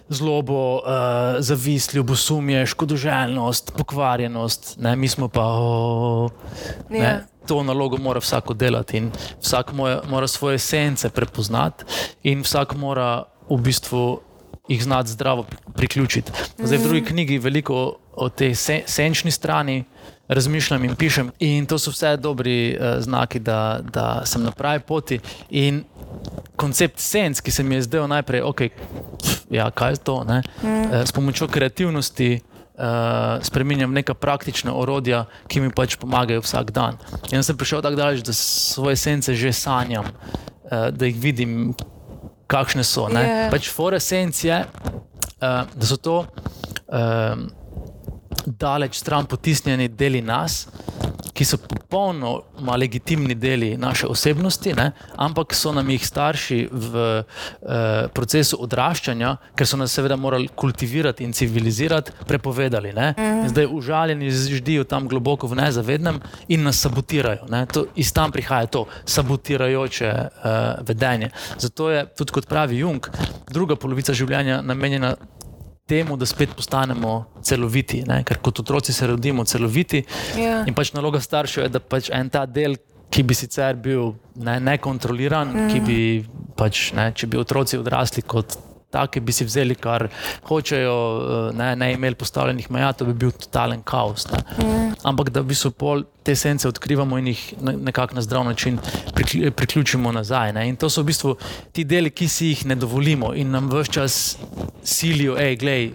zlobo, uh, zavist, ljubosumje, škodoželjnost, pokvarjenost, ne, mi smo pa. Oh, ne, to nalogo mora vsak delati in vsak mora, mora svoje sence prepoznati, in vsak mora v bistvu jih znati zdravo priključiti. Zdaj, v drugi knjigi veliko o tej se, senčni strani razmišljam in pišem. In to so vse dobri uh, znaki, da, da sem na pravi poti. In koncept sens, ki se mi je zdel najprej, okay, ja, kaj je to, mm. uh, s pomočjo kreativnosti. Uh, spremenjam neka praktična orodja, ki mi pač pomagajo vsak dan. In sem prišel tako daleč, da svoje sence že sanjam, uh, da jih vidim, kakšne so. Yeah. Pač Foresence je, uh, da so to. Uh, daleč stran potisnjeni deli nas, ki so popolnoma legitimni deli naše osebnosti, ne? ampak so nam jih starši v eh, procesu odraščanja, ker so nas seveda morali kultivirati in civilizirati, prepovedali. Mm. Zdaj užaljeni ždijo tam globoko v nezavednem in nas sabotirajo. To, iz tam prihaja to sabotirajoče eh, vedenje. Zato je tudi, kot pravi Jung, druga polovica življenja namenjena temu, da spet postanemo celoviti. Ne? Ker kot otroci se rodimo celoviti. Ja. In pač naloga staršev je, da pač en ta del, ki bi sicer bil ne, nekontroliran, mm. ki bi pač, ne, če bi otroci odrasli kot. Take bi si vzeli, kar hočejo, eh, ne, ne imeli postavljenih meja, to bi bil totalen kaos. Mm. Ampak da bi se pol te sence odkrivamo in jih nekako na zdrav način priključimo nazaj. Ne. In to so v bistvu ti deli, ki si jih ne dovolimo in nam vse čas silijo, hej, glej,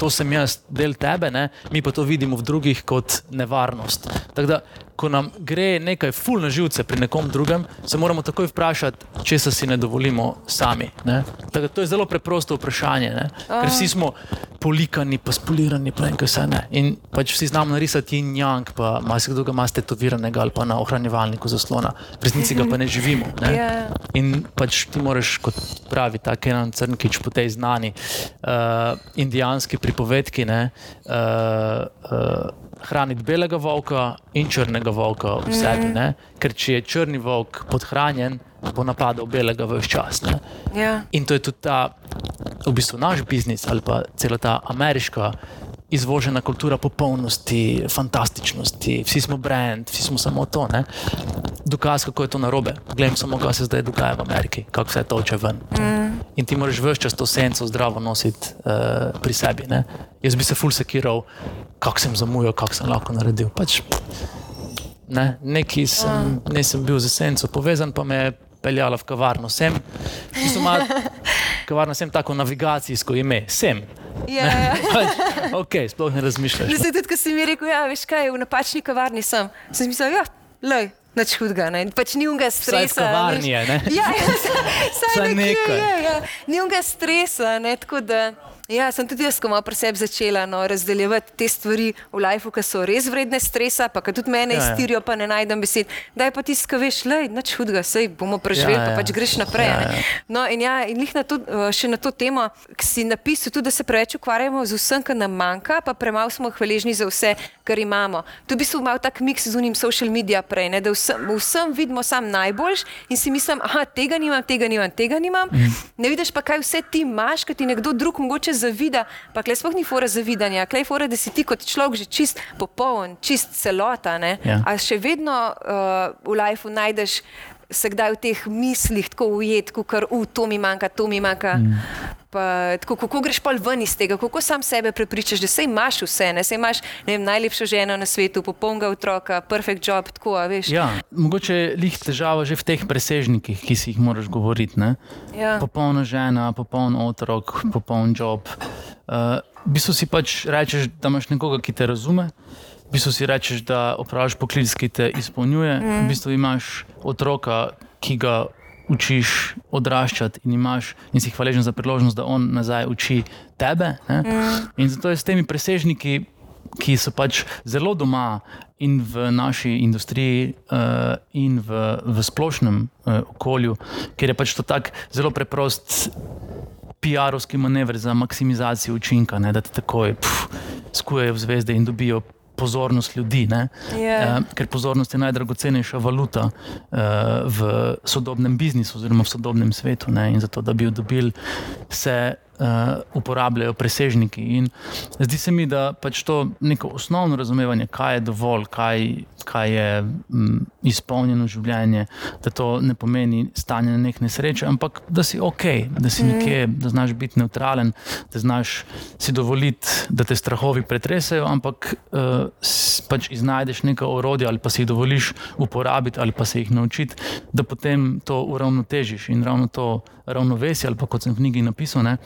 to sem jaz, del tebe, ne? mi pa to vidimo v drugih kot nevarnost. Tako da, ko nam gre nekaj ful na živce pri nekom drugem, se moramo takoj vprašati, če se si ne dovolimo sami. Ne? Tako, to je zelo preprosto vprašanje, ne? ker vsi smo polikani, pa spolirani, pa nekaj vse ne. In pač vsi znamo narisati in jank, pa marsikdo ga ima tetoviranega ali pa na ohranjevalniku zaslona, v resnici ga pa ne živimo. Ne? Yeah. Ja. In pač ti moraš, kot pravi ta Kenan Crnkič, po tej znani uh, indijanski pripovedki. Ne, uh, uh, hraniti belega volka in črnega volka v sebi. Mm. Ker če je črni volk podhranjen, bo napadal belega v vse čas. Ja. In to je tudi ta, v bistvu naš biznis ali pa cela ta ameriška. Izvožena kultura popolnosti, fantastičnosti, vsi smo brand, vsi smo samo to. Ne? Dokaz, kako je to narobe. Glej, samo kaj se zdaj dogaja v Ameriki, kako se to oče ven. Mm. In ti moraš vse čas to senco zdravo nositi uh, pri sebi. Ne? Jaz bi se ful sekiral, kako sem zamujal, kako sem lahko naredil. Pač, ne, neki sem, ja. nisem bil z senco povezan, pa me je peljala v kavarno. Sem, mal, kavarna sem tako navigacijsko ime, sem. Ja, ja. pač, ok, sploh ne razmišljaš. Zdaj, tudi, ko si mi rekel, ja, veš kaj, v napačni kavarni sem, sem mislil, ja, lej. Nič hudega, ne? pač ni unga stresa. Kavarni je, ne? Ja, ja, saj nekaj. Ja, ja. Ni unga stresa, ne? tako da. Ja, sem tudi jaz, ko malo pri sebi začela no, razdeljevati te stvari v lifeu, ki so res vredne stresa, pa tudi mene ja, ja. iztirijo, pa ne najdem besed. Da je pa ti skaveš, le, nič hudega, sej bomo preživeli, ja, ja. pa pač greš naprej. Ja, ja. No, in ja, in na to, eh, še na to temo, ki si napisal tudi, da se preveč ukvarjamo z vsem, kar nam manjka, pa premalo smo hvaležni za vse, kar imamo. Tu bi se mal tak miks z unim social media prej, ne, da vsem, vsem vidimo sam najboljš in si mislim, aha, tega nimam, tega nimam, tega nimam. Mm. Ne vidiš pa, kaj vse ti imaš, kaj ti nekdo drug mogoče zavida, pa klej sploh ni fora zavidanja, klej fora, da si ti kot človek že čist popoln, čist celota. Ja. A še vedno uh, v lifeu najdeš se kdaj v teh mislih tako ujet, kot kar v to mi manjka, to mi manjka. Mm. Pa, tako, kako greš pa ven iz tega, kako sam sebe prepričaš, da se imaš vse, ne se imaš ne vem, najlepšo ženo na svetu, popolnega otroka, perfect job. Tako, ja, mogoče je lih težava že v teh presežnikih, ki si jih moraš govoriti. Ja. Popolna žena, popoln otrok, popoln job. Uh, v bistvu si pač rečeš, da imaš nekoga, ki te razume. V bistvu si rečeš, da opravljaš poklic, ki te izpolnjuje. Mm. V bistvu imaš otroka, ki ga učiš odraščati in, imaš, in si hvaležen za priložnost, da on nazaj uči tebe. Mm. In zato je s temi presežniki, ki so pač zelo doma in v naši industriji, uh, in v, v splošnem uh, okolju, ker je pač to tako zelo preprost. PR-ovski manever za maksimizacijo učinka, ne, da ti takoj skujejo v zvezde in dobijo pozornost ljudi. Yeah. Ja. Uh, ker pozornost je najdragocenejša valuta uh, v sodobnem biznisu, oziroma v sodobnem svetu. Ne? In zato, da bi jo dobili, se uh, uporabljajo presežniki. In zdi se mi, da pač to neko osnovno razumevanje, kaj je dovolj, kaj, kaj je m, izpolnjeno življenje, da to ne pomeni stanje na nek nesreče, ampak da si ok, da si nekje, da znaš biti neutralen, da znaš si dovoliti, da te strahovi pretresajo, ampak uh, pač iznajdeš neko orodje ali pa si jih dovoliš uporabiti ali pa se jih naučiti, da potem to uravnotežiš in ravno to ravnovesje, ali pa kot sem v knjigi napisal, ne,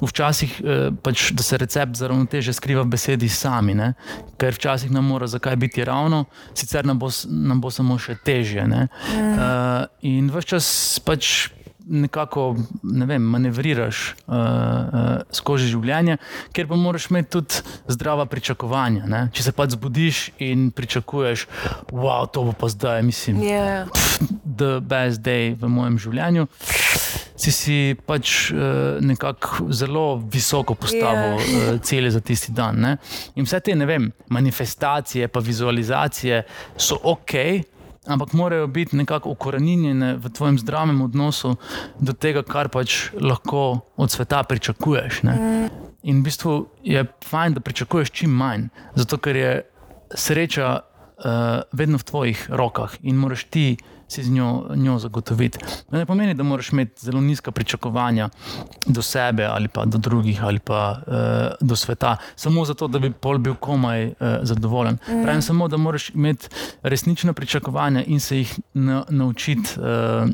včasih eh, pač, da se recept za ravnoteže skriva v besedi sami, ne, ker včasih nam mora zakaj biti ravno, sicer nam bo, nam bo samo še težje. Ne, uh, in vse čas pač. Nekako ne vem, manevriraš uh, uh, skozi življenje, ker pa moraš imeti tudi zdrava pričakovanja. Ne? Če se pač zbudiš in pričakuješ, da wow, to bo pa zdaj, mislim, Yeah. the best day v mojem življenju. Si si pač uh, nekako zelo visoko postavil Ja. yeah. uh, cilje za tisti dan. Ne? In vse te ne vem, manifestacije, pa vizualizacije so ok, ampak morajo biti nekako ukorenjene v tvojem zdravem odnosu do tega, kar pač lahko od sveta pričakuješ. Ne? In v bistvu je fajn, da pričakuješ čim manj, zato ker je sreča uh, vedno v tvojih rokah in moraš ti si z njo, njo zagotoviti. To ne pomeni, da moraš imeti zelo nizka pričakovanja do sebe ali pa do drugih ali pa uh, do sveta, samo zato, da bi pol bil komaj uh, zadovoljen. Mm. Pravim samo, da moraš imeti resnična pričakovanja in se jih na, naučiti uh,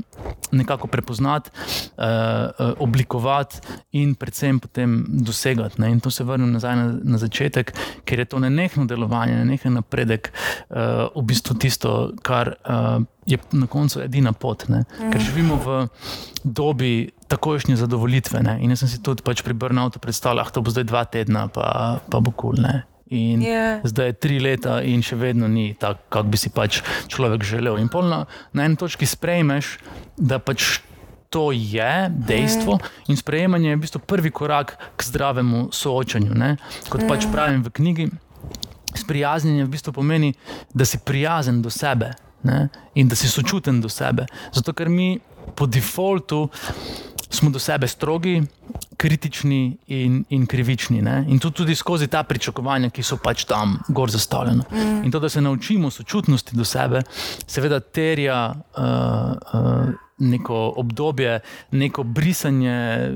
nekako prepoznati, uh, uh, oblikovati in predvsem potem dosegati. Ne? In to se vrnem nazaj na, na začetek, ker je to nenehno delovanje, nenehen napredek, uh, v bistvu tisto, kar. Uh, Je na koncu edina pot, ne? ker živimo v dobi takošnje zadovoljitve. Ne? In jaz sem si tudi pač pri Brnautu predstavljal, da to bo zdaj dva tedna, pa, pa bo kul. Cool, in Ja. zdaj je tri leta, in še vedno ni tako, kot bi si pač človek želel. In pol na, eni točki sprejmeš, da pač. To je dejstvo, in sprejemanje je v bistvu prvi korak k zdravemu soočanju. Ne? Kot pač pravim v knjigi, sprijaznjenje v bistvu pomeni, da si prijazen do sebe ne? in da si sočuten do sebe. Zato, ker mi po defaultu smo do sebe strogi, kritični in, in krivični. Ne? In to tudi skozi ta pričakovanja, ki so pač tam gor zastavljena. Mm. In to, da se naučimo sočutnosti do sebe, seveda terja. Uh, uh, Neko obdobje, neko brisanje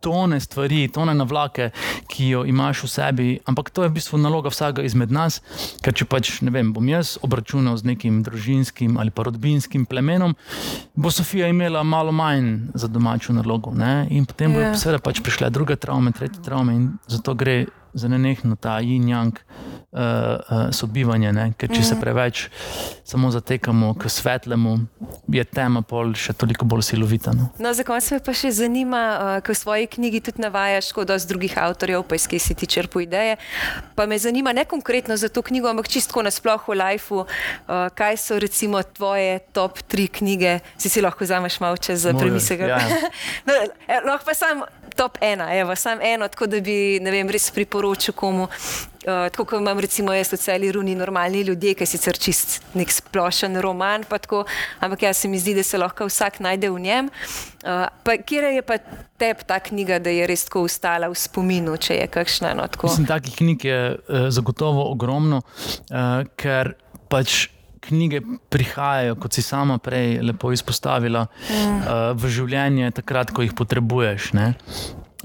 tone stvari, tone navlake, ki jo imaš v sebi, ampak to je v bistvu naloga vsakega izmed nas, ker če pač ne vem, bom jaz obračunal z nekim družinskim ali pa rodbinskim plemenom, bo Sofija imela malo manj za domačo nalogo. Ne? In potem bodo Ja. seveda pač prišle druge travme, tretje travme in zato gre. Za nenehno ta yin-yang uh, uh, sobivanje, ne? ker če se preveč samo zatekamo k svetlemu, je tema pol še toliko bolj silovita. No? No, za konec me pa še zanima, uh, ker v svoji knjigi tudi navajaš kot dosti drugih avtorjev, pa iz kje si ti črpo ideje. Pa me zanima ne konkretno za to knjigo, ampak čisto nasploh v lifeu, uh, kaj so recimo tvoje top tri knjige, si si lahko vzameš malo čez Moraš, premisek. ja. no, e, lahko pa sam top ena, evo, sam eno, tako da bi vem, res priporočil komu. Uh, tako kot imam recimo jaz v celi runi normalni ljudje, ki je sicer čist nek splošen roman, tako, ampak jaz se mi zdi, da se lahko vsak najde v njem. Uh, pa, kje je pa tebi ta knjiga, da je res tako ustala v spominu, če je kakšna? No, tako? Mislim, takih knjig je uh, zagotovo ogromno, uh, ker pač. Knjige prihajajo, kot si sama prej lepo izpostavila, uh, v življenje, takrat, ko jih potrebuješ. Ne?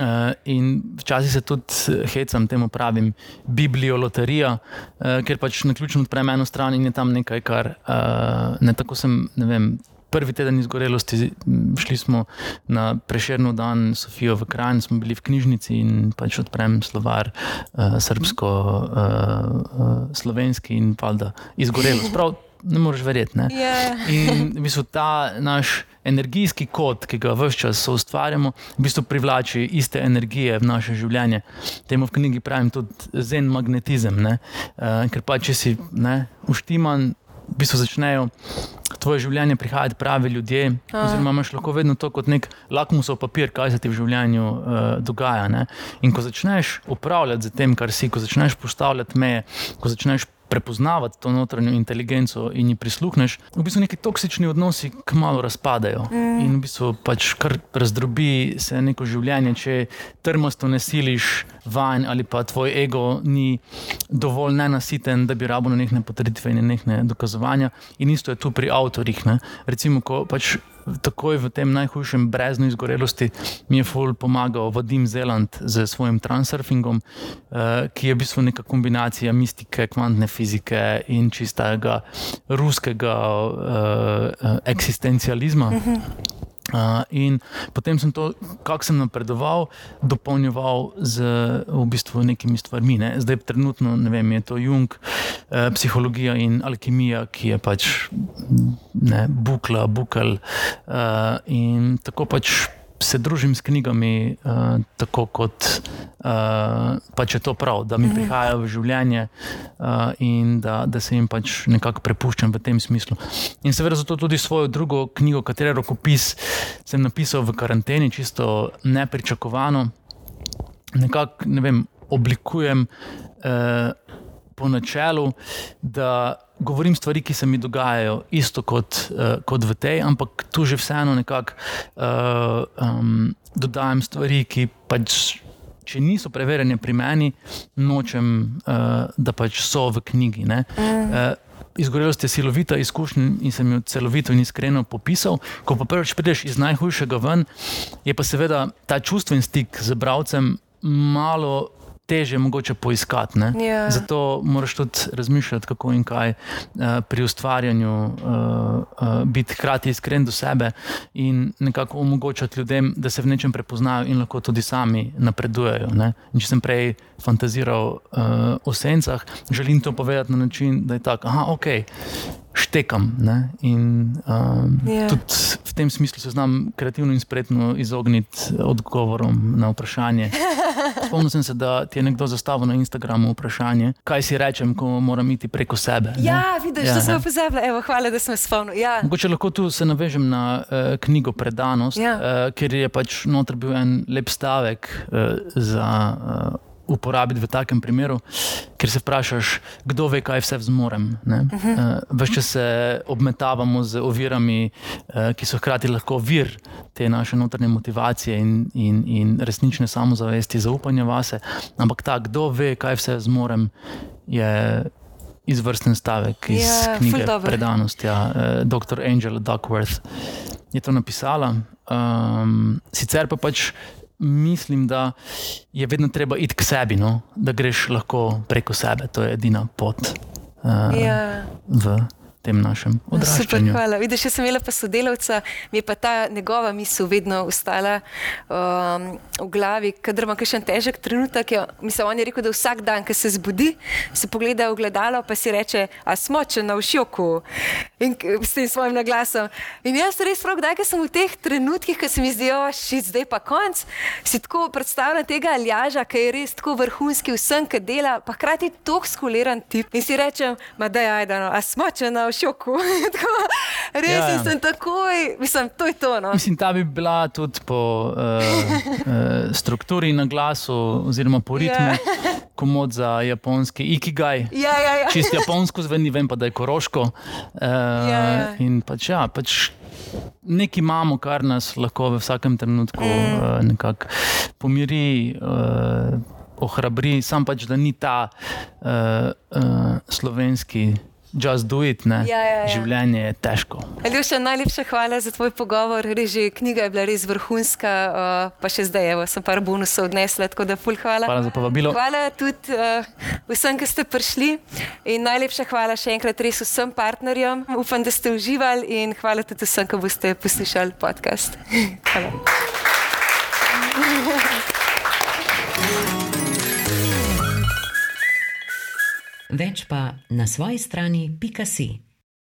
Uh, in včasih se tudi hecam temu pravim biblioloterija, uh, ker pač na ključno odprem eno stran in je tam nekaj, kar uh, ne tako sem. Ne vem, prvi teden izgorelosti šli smo na prešerno dan Sofijo v Kranj, smo bili v knjižnici in pač odprem slovar uh, srbsko, uh, uh, slovenski in pa da izgorelost. Prav, ne moreš verjeti. Ne? Ja. In v bistvu ta naš energijski kod, ki ga vse čas ustvarjamo, v bistvu privlači iste energije v naše življenje. Temu v knjigi pravim tudi zen magnetizem. Uh, ker pa če si ne, uštiman, v bistvu začnejo. Tvoje življenje prihajati pravi ljudje, oziroma imaš lahko vedno to kot nek lakmusov papir, kaj se ti v življenju uh, dogaja. Ne? In ko začneš upravljati z tem, kar si, ko začneš postavljati meje, ko začneš prepoznavati to notranjo inteligenco in ji prisluhneš, v bistvu neki toksični odnosi kmalo razpadajo mm. in v bistvu pač kar razdrobi se neko življenje, če trmasto ne siliš vanj ali pa tvoj ego ni dovolj nenasiten, da bi rabo na nekne potrditve in nekne dokazovanja. In isto je tu pri avtorjih. Ne? Recimo, ko pač takoj v tem najhujšem breznu izgorelosti mi je ful pomagal Vadim Zeland z svojim transurfingom, uh, ki je v bistvu neka kombinacija mistike, kvantne fizike in čistega ruskega uh, eksistencializma. Uh -huh. Uh, in potem sem to, kako sem napredoval, dopolnjeval z v bistvu nekimi stvarmi. Ne. Zdaj, trenutno vem, je to Jung, eh, psihologija in alkimija, ki je pač ne, bukla, bukal. Uh, in tako pač se družim s knjigami, uh, tako kot uh, pač je to prav, da mi mhm. prihajajo v življenje uh, in da, da se jim pač nekako prepuščam v tem smislu. In seveda zato tudi svojo drugo knjigo, katero rokopis sem napisal v karanteni, čisto nepričakovano, nekako ne vem, oblikujem. Uh, Po načelu, da govorim stvari, ki se mi dogajajo, isto kot, uh, kot v tej, ampak tu že vseeno nekako uh, um, dodajam stvari, ki pač, če niso preverjene pri meni, nočem, uh, da pač so v knjigi. Uh, Izgorelost je silovita izkušnja in sem jo celovito in iskreno popisal. Ko pa prvič prideš iz najhujšega ven, je pa seveda ta čustven stik z bralcem malo teže mogoče poiskati. Yeah. Ja. Zato moraš tudi razmišljati, kako in kaj uh, pri ustvarjanju uh, uh, biti hkrati iskren do sebe in nekako omogočati ljudem, da se v nečem prepoznajo in lahko tudi sami napredujejo. Če sem prej fantaziral uh, o sencah, želim to povedati na način, da je tako, je ok štekam. Ne? In um, yeah. Ja. tudi v tem smislu se znam kreativno in spretno izogniti odgovorom na vprašanje. Spomnim sem se, da ti je nekdo zastavil na Instagramu vprašanje, kaj si rečem, ko moram iti preko sebe. Ja, vidiš, ja, to sem pozabila. Evo, hvala, da sem se spomnil. Ja. Mogoče lahko tu se navežem na uh, knjigo Predanost, ja. uh, ker je pač noter bil en lep stavek uh, za. Uh, uporabiti v takem primeru, ker se vprašaš, kdo ve, kaj vse zmorem. Uh -huh. uh, Veš, se obmetavamo z ovirami, uh, ki so hkrati lahko vir te naše notranje motivacije in, in, in resnične samozavesti, zaupanja vase. Ampak ta, kdo ve, kaj vse zmorem, je. Izvrsten stavek iz yeah, ja, knjige Predanost, ja, uh, dr. Angela Duckworth je to napisala. Um, sicer pa pač mislim, da je vedno treba iti k sebi, no? da greš lahko preko sebe. To je edina pot uh, ja. v tem našem odraščanju. Super, hvala. Vidiš, jaz sem imela pa sodelavca, mi je pa ta njegova misel vedno ostala um, v glavi, kadar ima še en težek trenutek. Jo, mislim, on je rekel, da vsak dan, ko se zbudi, se pogleda v gledalo, pa si reče, a smo če na všoku in s tem svojim naglasom. In jaz res prav, da sem v teh trenutkih, ko se mi zdijo, šit zdaj pa konc, si tako predstavljam tega aljaža, ki je res tako vrhunski vsem, ki dela, pa hkrati tako skuliran tip. In si rečem, ma da je, no, a smo če na v šoku. Res ja, ja. sem takoj, mislim, to je to. No. Mislim, ta bi bila tudi po uh, uh, strukturi na glasu, oziroma po ritmu, ja. komod za japonski ikigaj. Ja, ja, ja. Čist japonsko zveni, vem pa, da je koroško. Uh, ja, ja. In pač, ja, pač nekaj imamo, kar nas lahko v vsakem trenutku mm. nekako pomiri. Uh, Ohrabri, sam pač, da ni ta uh, uh, slovenski just do it. Ja, ja, ja. Življenje je težko. Ljuša, najlepša hvala za tvoj pogovor. Reži, knjiga je bila res vrhunska, uh, pa še zdaj evo, sem par bonusov odnesla, tako da ful hvala. Hvala za povabilo. Hvala tudi uh, vsem, ki ste prišli. In najlepša hvala še enkrat res vsem partnerjem. Upam, da ste uživali in hvala tudi vsem, ki boste poslušali podcast. hvala. Več pa na svoji strani pika si.